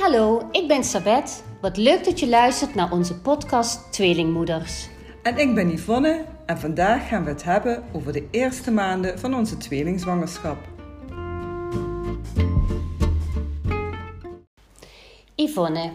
hallo, ik ben Sabet. Wat leuk dat je luistert naar onze podcast Tweelingmoeders. En ik ben Yvonne en vandaag gaan we het hebben over de eerste maanden van onze tweelingzwangerschap. Yvonne,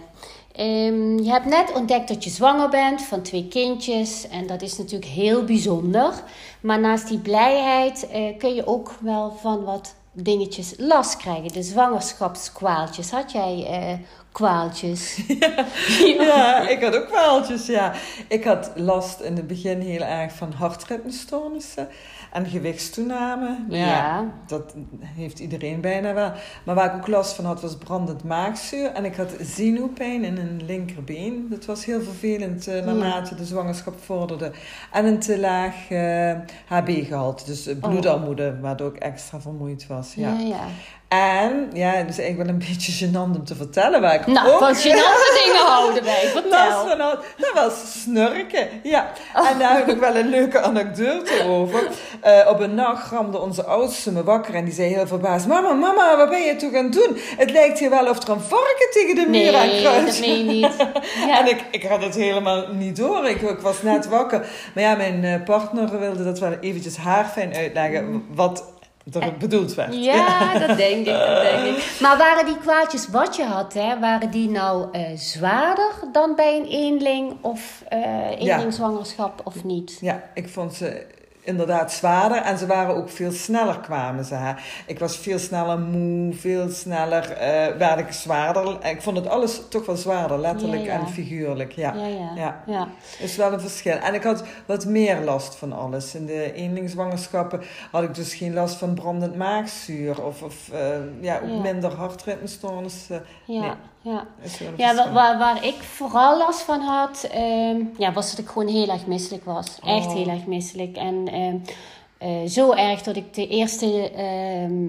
ehm, je hebt net ontdekt dat je zwanger bent van twee kindjes en dat is natuurlijk heel bijzonder. Maar naast die blijheid eh, kun je ook wel van wat dingetjes last krijgen. De zwangerschapskwaaltjes. Had jij eh, kwaaltjes? Ja, ik had ook kwaaltjes, ja. Ik had last in het begin heel erg van hartritmestoornissen en gewichtstoename. Ja, Ja. Dat heeft iedereen bijna wel. Maar waar ik ook last van had, was brandend maagzuur. En ik had zenuwpijn in een linkerbeen. Dat was heel vervelend eh, naarmate de zwangerschap vorderde. En een te laag eh, HB-gehalte, dus eh, bloedarmoede, waardoor ik extra vermoeid was. Ja. ja. ja. En, ja, het is eigenlijk wel een beetje gênant om te vertellen waar ik Nou, ook van gênante dingen houden wij. Vertel. Dat was snurken, ja. En daar heb ik wel een leuke anekdote over. Eh, op een nacht ramde onze oudste me wakker en die zei heel verbaasd... Mama, mama, wat ben je toch aan het doen? Het lijkt hier wel of er een varken tegen de muur aan Nee, kruist. dat meen je niet. Ja. En ik, ik had het helemaal niet door. Ik, ik was net wakker. Maar ja, mijn eh, partner wilde dat wel eventjes haarfijn uitleggen wat er bedoeld werd. Ja, dat denk ik, dat denk ik. Maar waren die kwaadjes wat je had, hè, waren die nou eh, zwaarder dan bij een eenling of eh eenlingzwangerschap of niet? Ja, ik vond ze inderdaad zwaarder en ze waren ook veel sneller kwamen ze. hè. Ik was veel sneller moe, veel sneller eh werd ik zwaarder. Ik vond het alles toch wel zwaarder, letterlijk Ja, ja. en figuurlijk. Ja. Ja, ja. Ja. ja. is wel een verschil. En ik had wat meer last van alles. In de eenlingzwangerschappen had ik dus geen last van brandend maagzuur of, of eh, ja, ook Ja. minder hartritmestoornissen. ja. Nee. ja. Ja, waar, waar, waar ik vooral last van had, ehm, ja, was dat ik gewoon heel erg misselijk was. Echt Oh. heel erg misselijk. En Um. Eh, zo erg dat ik de eerste, ehm,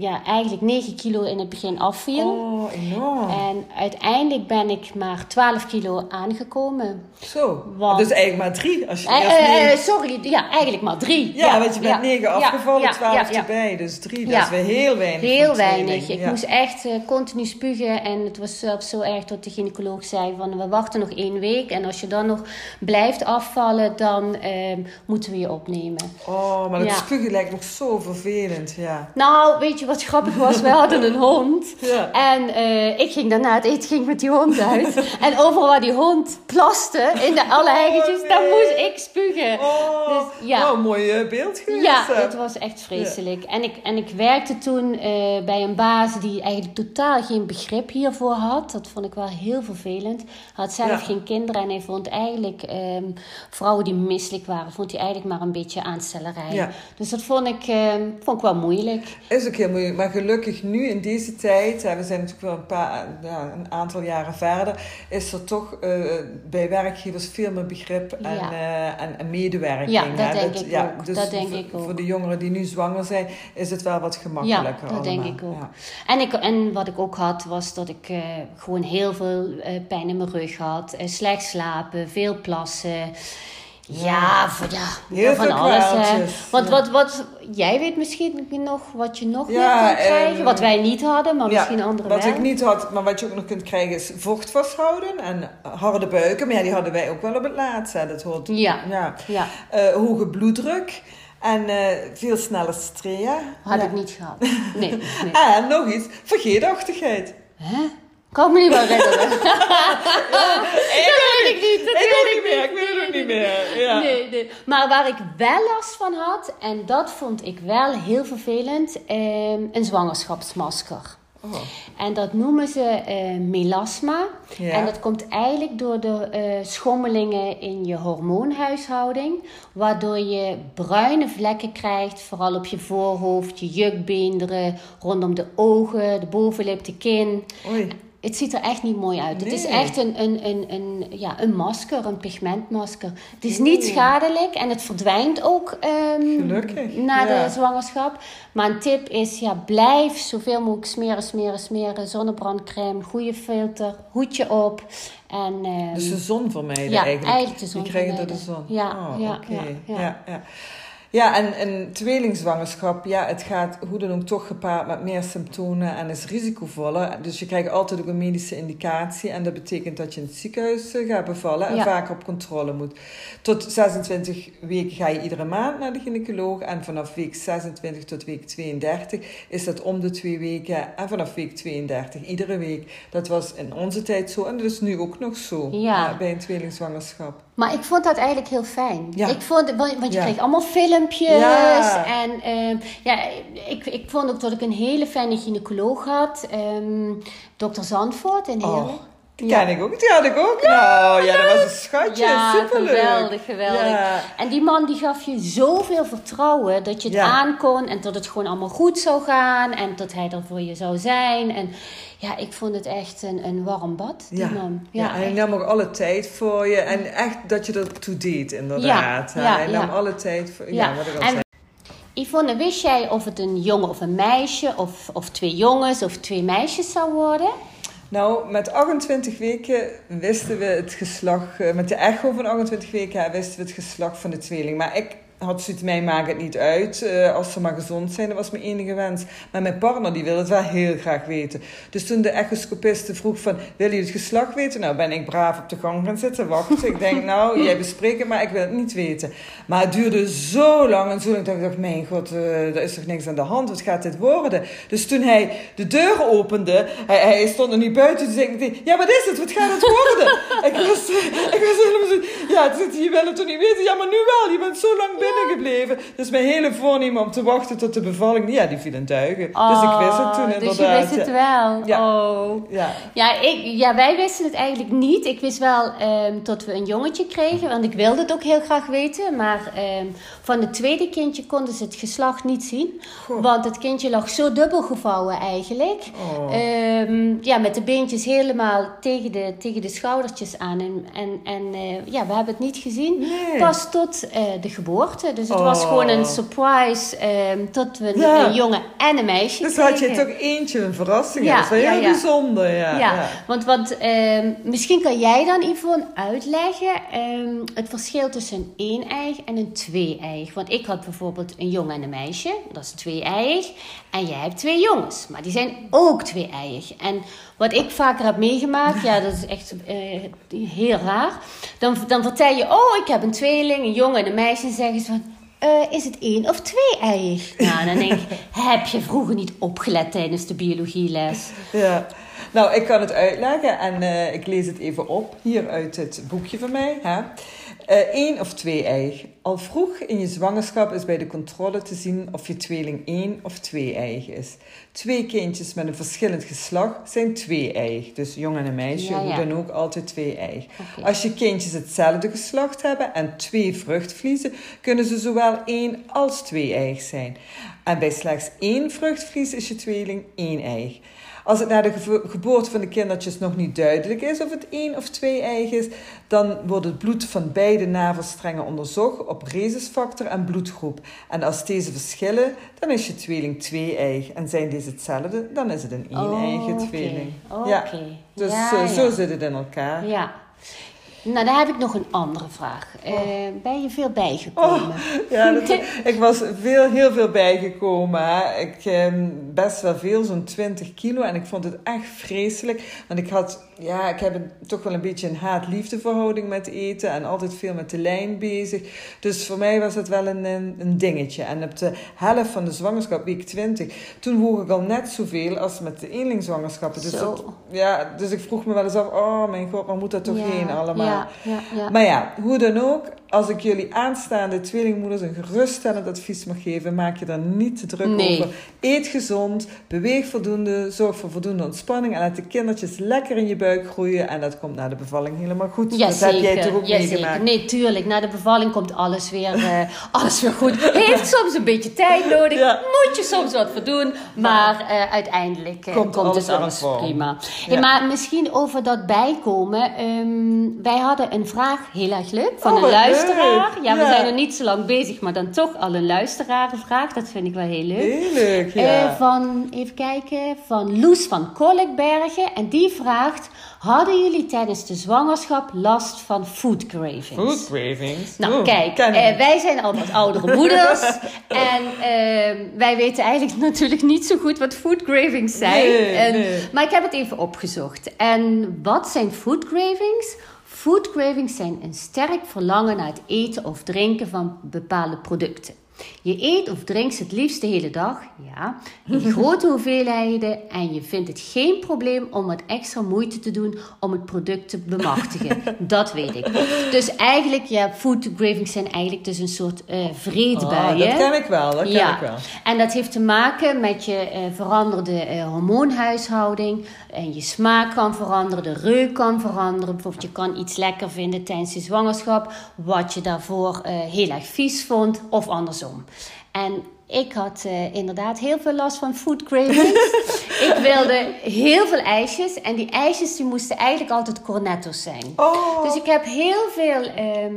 ja, eigenlijk 9 kilo in het begin afviel. Oh, enorm. En uiteindelijk ben ik maar 12 kilo aangekomen. Zo. Want- Dus eigenlijk maar drie. Als je Eh, eerst eh, sorry, ja, eigenlijk maar drie. Ja, want je bent ja, negen ja, afgevallen, ja, twaalf ja, ja. erbij. Dus drie, dat Ja. is weer heel weinig. Heel weinig. Ik moest echt continu spugen. En het was zelfs zo erg dat de gynaecoloog zei van... we wachten nog één week. En als je dan nog blijft afvallen, dan eh, moeten we je opnemen. Oh, maar dat Ja. spugen lijkt nog zo vervelend, ja. Nou, weet je wat grappig was? We hadden een hond. Ja. En eh, ik ging daarna het eten ging met die hond uit. en overal waar die hond plaste, in de alle heigentjes, Oh, daar moest ik spugen. Oh, Dus, ja. nou, mooi beeld geweest. Ja, het was echt vreselijk. En, ik, en ik werkte toen eh, bij een baas die eigenlijk totaal geen begrip hiervoor had. Dat vond ik wel heel vervelend. Hij had zelf geen kinderen en hij vond eigenlijk ehm, vrouwen die misselijk waren, vond hij eigenlijk maar een beetje aanstellerij. Ja. Dus dat vond ik, ehm, vond ik wel moeilijk. Is ook heel moeilijk. Maar gelukkig nu in deze tijd, hè, we zijn natuurlijk wel een, paar, ja, een aantal jaren verder, is er toch eh, bij werkgevers veel meer begrip en, Ja. eh, en, en medewerking. Ja, dat hè. denk ik ook. Dus Dat denk voor, ik ook. voor de jongeren die nu zwanger zijn, is het wel wat Ja, gemakkelijker. dat denk allemaal. ik ook. Ja. En, ik, en wat ik ook had, was dat ik eh, gewoon heel veel pijn in mijn rug had. slecht slapen, veel plassen. Ja, van, ja, Heel van veel alles. hè. Want ja. wat, wat, jij weet misschien nog wat je nog Ja, kan krijgen. wat wij niet hadden, maar misschien anderen wat wel. ik niet had, maar wat je ook nog kunt krijgen is vocht vasthouden en harde buiken. Maar ja, die hadden wij ook wel op het laatst. Hè. Dat hoort, Ja. ja. Ja, Eh, hoge bloeddruk en eh, veel snelle strea. had ik niet gehad. Nee, nee. En nog iets, vergeetachtigheid. Hè? Kan me niet wel herinneren. dat weet ik niet. Dat ik weet ook niet meer, ik weet het ook niet meer. Ja. Nee, nee. Maar waar ik wel last van had, en dat vond ik wel heel vervelend, ehm, een zwangerschapsmasker. Oh. En dat noemen ze eh, melasma. Ja. En dat komt eigenlijk door de eh, schommelingen in je hormoonhuishouding. Waardoor je bruine vlekken krijgt, vooral op je voorhoofd, je jukbeenderen, rondom de ogen, de bovenlip, de kin. Oei. Het ziet er echt niet mooi uit. Het is echt een, een, een, een, ja, een masker, een pigmentmasker. Het is niet schadelijk en het verdwijnt ook ehm, Gelukkig, na ja. de zwangerschap. Maar een tip is, ja, blijf zoveel mogelijk smeren, smeren, smeren. Zonnebrandcrème, goede filter, hoedje op. En, ehm, Dus de zon vermijden Ja, eigenlijk. eigenlijk de zon Die krijgen door de zon. Ja, oh, ja, oké. ja, ja. ja, ja. En een tweelingzwangerschap, ja, het gaat hoe dan ook toch gepaard met meer symptomen en is risicovoller. Dus je krijgt altijd ook een medische indicatie en dat betekent dat je in het ziekenhuis eh, gaat bevallen en Ja. vaker op controle moet. Tot 26 weken ga je iedere maand naar de gynaecoloog en vanaf week 26 tot week 32 is dat om de twee weken en vanaf week 32 iedere week. Dat was in onze tijd zo en dat is nu ook nog zo Ja. bij een tweelingzwangerschap. Maar ik vond dat eigenlijk heel fijn. Ja. Ik vond, want je Ja. kreeg allemaal filmpjes. Ja. En ehm, ja, ik, ik vond ook dat ik een hele fijne gynaecoloog had. Ehm dokter Zandvoort in. Oh, die ken ik ook, die had ik ook. nou, ja, dat was een schatje, Ja, superleuk. geweldig, geweldig. En die man die gaf je zoveel vertrouwen dat je het aan kon en dat het gewoon allemaal goed zou gaan en dat hij er voor je zou zijn. En ja, ik vond het echt een, een warm bad, die Ja. man. Ja, hij nam ook alle tijd voor je. En echt dat je ertoe deed, inderdaad. Ja, hij nam alle tijd voor Ja. Ja, wat ik al En- zei. Yvonne, wist jij of het een jongen of een meisje of, of twee jongens of twee meisjes zou worden? Nou, met 28 weken wisten we het geslacht... eh, Met de echo van 28 weken wisten we het geslacht van de tweeling. Maar ik had zoiets, mij maakt het niet uit. eh, als ze maar gezond zijn, dat was mijn enige wens. Maar mijn partner die wilde het wel heel graag weten. Dus toen de echoscopiste vroeg van... Wil je het geslacht weten? Nou, ben ik braaf op de gang gaan zitten wachten. Ik denk, nou, jij bespreekt het, maar ik wil het niet weten. Maar het duurde zo lang en zo lang dat ik dacht... Mijn god, eh, er is toch niks aan de hand? Wat gaat dit worden? Dus toen hij de deur opende... Hij, hij stond er niet buiten. Ik dacht, ja, wat is het? Wat gaat het worden? ik, was, ik was helemaal zo... Ja, toen zei je wil het toch niet weten? Ja, maar nu wel. Je bent zo lang binnen gebleven. Dus mijn hele voornemen om te wachten tot de bevalling... Ja, die viel in duigen. dus ik wist het toen Oh, inderdaad. Dus je wist het wel? Ja. Oh. Ja. Ja, ik, ja, wij wisten het eigenlijk niet. Ik wist wel ehm dat we een jongetje kregen, want ik wilde het ook heel graag weten. Maar ehm, van het tweede kindje konden ze het geslacht niet zien. Goh. Want het kindje lag zo dubbel gevouwen eigenlijk. Oh. Ehm, ja, met de beentjes helemaal tegen de, tegen de schoudertjes aan. En, en, en eh, ja, we hebben het niet gezien. Nee. Pas tot eh, de geboorte. Dus het Oh. was gewoon een surprise ehm, tot we een- Ja. een jongen en een meisje Dus had je toch eentje een verrassing. Ja, dat is wel heel ja. bijzonder. Ja, want, want ehm, misschien kan jij dan, Yvonne, uitleggen ehm, het verschil tussen een één-eig en een twee-eig. Want ik had bijvoorbeeld een jongen en een meisje, dat is twee-eig. En jij hebt twee jongens, maar die zijn ook twee-eig. En wat ik vaker heb meegemaakt, ja, dat is echt eh, heel raar. Dan, dan vertel je, oh, ik heb een tweeling, een jongen en een meisje. En zeggen ze van, eh, is het één of twee-eig? Nou, dan denk ik, heb je vroeger niet opgelet tijdens de biologieles? Ja. Nou, ik kan het uitleggen en eh, ik lees het even op hier uit het boekje van mij. Hè. Eén of twee eig. Al vroeg in je zwangerschap is bij de controle te zien of je tweeling één of twee eig is. Twee kindjes met een verschillend geslacht zijn twee. Dus jong en een meisje, Ja, ja. hoe dan ook, altijd twee eig. Oké. Als je kindjes hetzelfde geslacht hebben en twee vruchtvliezen, kunnen ze zowel één als twee eig zijn. En bij slechts één vruchtvlies is je tweeling één eig. Als het na de gebo- geboorte van de kindertjes nog niet duidelijk is of het één of twee eig is, dan wordt het bloed van beide navelstrengen onderzocht op rhesusfactor en bloedgroep. En als deze verschillen, dan is je tweeling twee eig. En zijn deze hetzelfde, dan is het een één eigen Oké, tweeling. Oké. Ja, Dus Ja, ja. zo zit het in elkaar. Ja. Nou, dan heb ik nog een andere vraag. Eh, ben je veel bijgekomen? Oh, ja, dat, ik was veel, heel veel bijgekomen. Ik ehm, best wel veel, zo'n 20 kilo. En ik vond het echt vreselijk. Want ik had, ja, ik heb een, toch wel een beetje een haat-liefde verhouding met eten. En altijd veel met de lijn bezig. Dus voor mij was het wel een, een, een dingetje. En op de helft van de zwangerschap, week 20, toen woog ik al net zoveel als met de eenlingzwangerschappen. Dus, dat, ja, dus ik vroeg me wel eens af, oh mijn god, waar moet dat toch Ja, heen allemaal? Ja, ja, ja. Maar ja, hoe dan ook, als ik jullie aanstaande tweelingmoeders een geruststellend advies mag geven, maak je daar niet te druk Nee. over. Eet gezond, beweeg voldoende, zorg voor voldoende ontspanning en laat de kindertjes lekker in je buik groeien. En dat komt na de bevalling helemaal goed. Ja, dat zeker. heb jij toch ook ja, meegemaakt? Nee, tuurlijk. Na de bevalling komt alles weer, eh, alles weer goed. Heeft soms een beetje tijd nodig. Ja. Moet je soms wat voor doen. Maar eh, uiteindelijk eh, Komt komt, alles dus alles prima. Hey, maar misschien over dat bijkomen. ehm, wij hadden een vraag, heel erg leug, van Oh, een wat leuk. Luisteraar. Ja, we zijn nog niet zo lang bezig, maar dan toch al een luisterarenvraag. Dat vind ik wel heel leuk. Heel leuk, ja. Eh, van, even kijken, van Loes van Kolkbergen. En die vraagt, hadden jullie tijdens de zwangerschap last van food cravings? Food cravings. Nou, Oeh, kijk, eh, wij zijn al wat oudere moeders. en eh, wij weten eigenlijk natuurlijk niet zo goed wat food cravings zijn. Nee, En- nee. Maar ik heb het even opgezocht. En wat zijn food cravings? Food cravings zijn een sterk verlangen naar het eten of drinken van bepaalde producten. Je eet of drinkt het liefst de hele dag, ja, in grote hoeveelheden en je vindt het geen probleem om wat extra moeite te doen om het product te bemachtigen. Dat weet ik. Dus eigenlijk, ja, food cravings zijn eigenlijk dus een soort eh vreedbuien. Ah, dat ken ik wel, dat ken ja, ik wel. en dat heeft te maken met je eh, veranderde eh, hormoonhuishouding. En je smaak kan veranderen, de reuk kan veranderen. Bijvoorbeeld, je kan iets lekker vinden tijdens je zwangerschap, wat je daarvoor heel erg vies vond, of andersom. En ik had eh, inderdaad heel veel last van food cravings. ik wilde heel veel ijsjes. En die ijsjes die moesten eigenlijk altijd cornetto's zijn. Oh, Dus ik heb heel veel ehm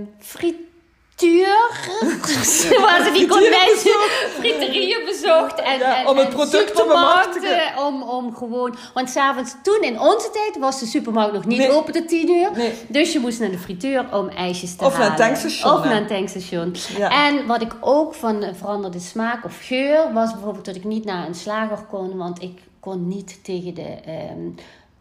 frituur, waar ze die konijnen, friterieën bezocht. En, Ja, en, om het product te bemachtigen. Om, om gewoon, want s'avonds, toen in onze tijd was de supermarkt nog niet Nee. open tot 10 uur. Nee. Dus je moest naar de frituur om ijsjes te Of naar een tankstation, Of naar een tankstation. Ja. En wat ik ook van veranderde smaak of geur was bijvoorbeeld dat ik niet naar een slager kon, want ik kon niet tegen de ehm,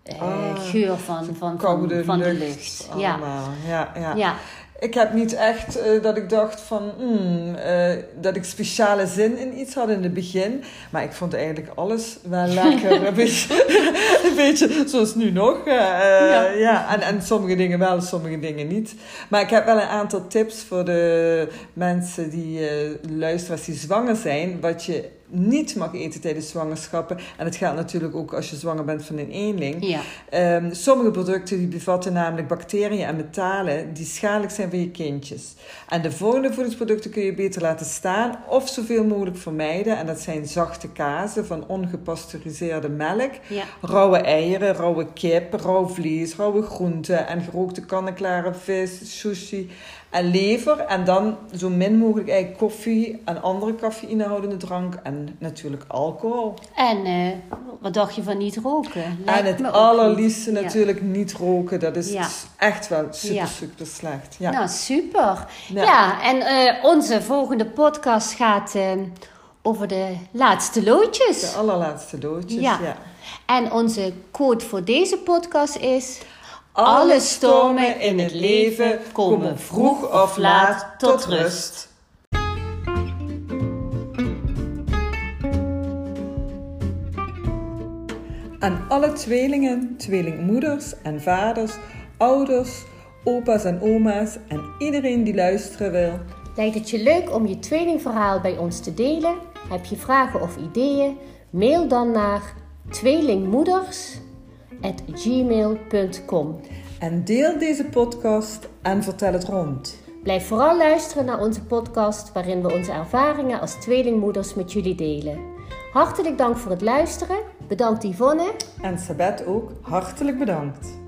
eh, Ah, geur van, van, van, van de lucht. Ja, ja. Ja. Ik heb niet echt eh, dat ik dacht van, hmm, eh, dat ik speciale zin in iets had in het begin. Maar ik vond eigenlijk alles wel lekker. een, beetje, een beetje zoals nu nog. eh, Ja. ja. En, en sommige dingen wel, sommige dingen niet. Maar ik heb wel een aantal tips voor de mensen die luisteren als die zwanger zijn. Wat je niet mag eten tijdens zwangerschappen. En het geldt natuurlijk ook als je zwanger bent van een eenling. Ja. Ehm, sommige producten die bevatten namelijk bacteriën en metalen die schadelijk zijn voor je kindjes. En de volgende voedingsproducten kun je beter laten staan of zoveel mogelijk vermijden. En dat zijn zachte kazen van ongepasteuriseerde melk, Ja. rauwe eieren, rauwe kip, rauw vlees, rauwe groenten en gerookte kant-en-klare vis, sushi en lever. En dan zo min mogelijk eigenlijk koffie en andere cafeïnehoudende drank en natuurlijk alcohol. En eh, wat dacht je van niet roken? En Lijkt het allerliefste. Ja. natuurlijk niet roken. Dat is Ja. echt wel super, Ja. super slecht. Ja. Nou, super. Ja, en eh, onze volgende podcast gaat eh, over de laatste loodjes. De allerlaatste doodjes. Ja. Ja. En onze quote voor deze podcast is... Alle stormen in het leven komen vroeg of laat tot rust. Aan alle tweelingen, tweelingmoeders en vaders, ouders, opa's en oma's en iedereen die luisteren wil. Lijkt het je leuk om je tweelingverhaal bij ons te delen? Heb je vragen of ideeën? Mail dan naar tweelingmoeders.gmail.com En deel deze podcast en vertel het rond. Blijf vooral luisteren naar onze podcast waarin we onze ervaringen als tweelingmoeders met jullie delen. Hartelijk dank voor het luisteren. Bedankt Yvonne. En Sabet ook hartelijk bedankt.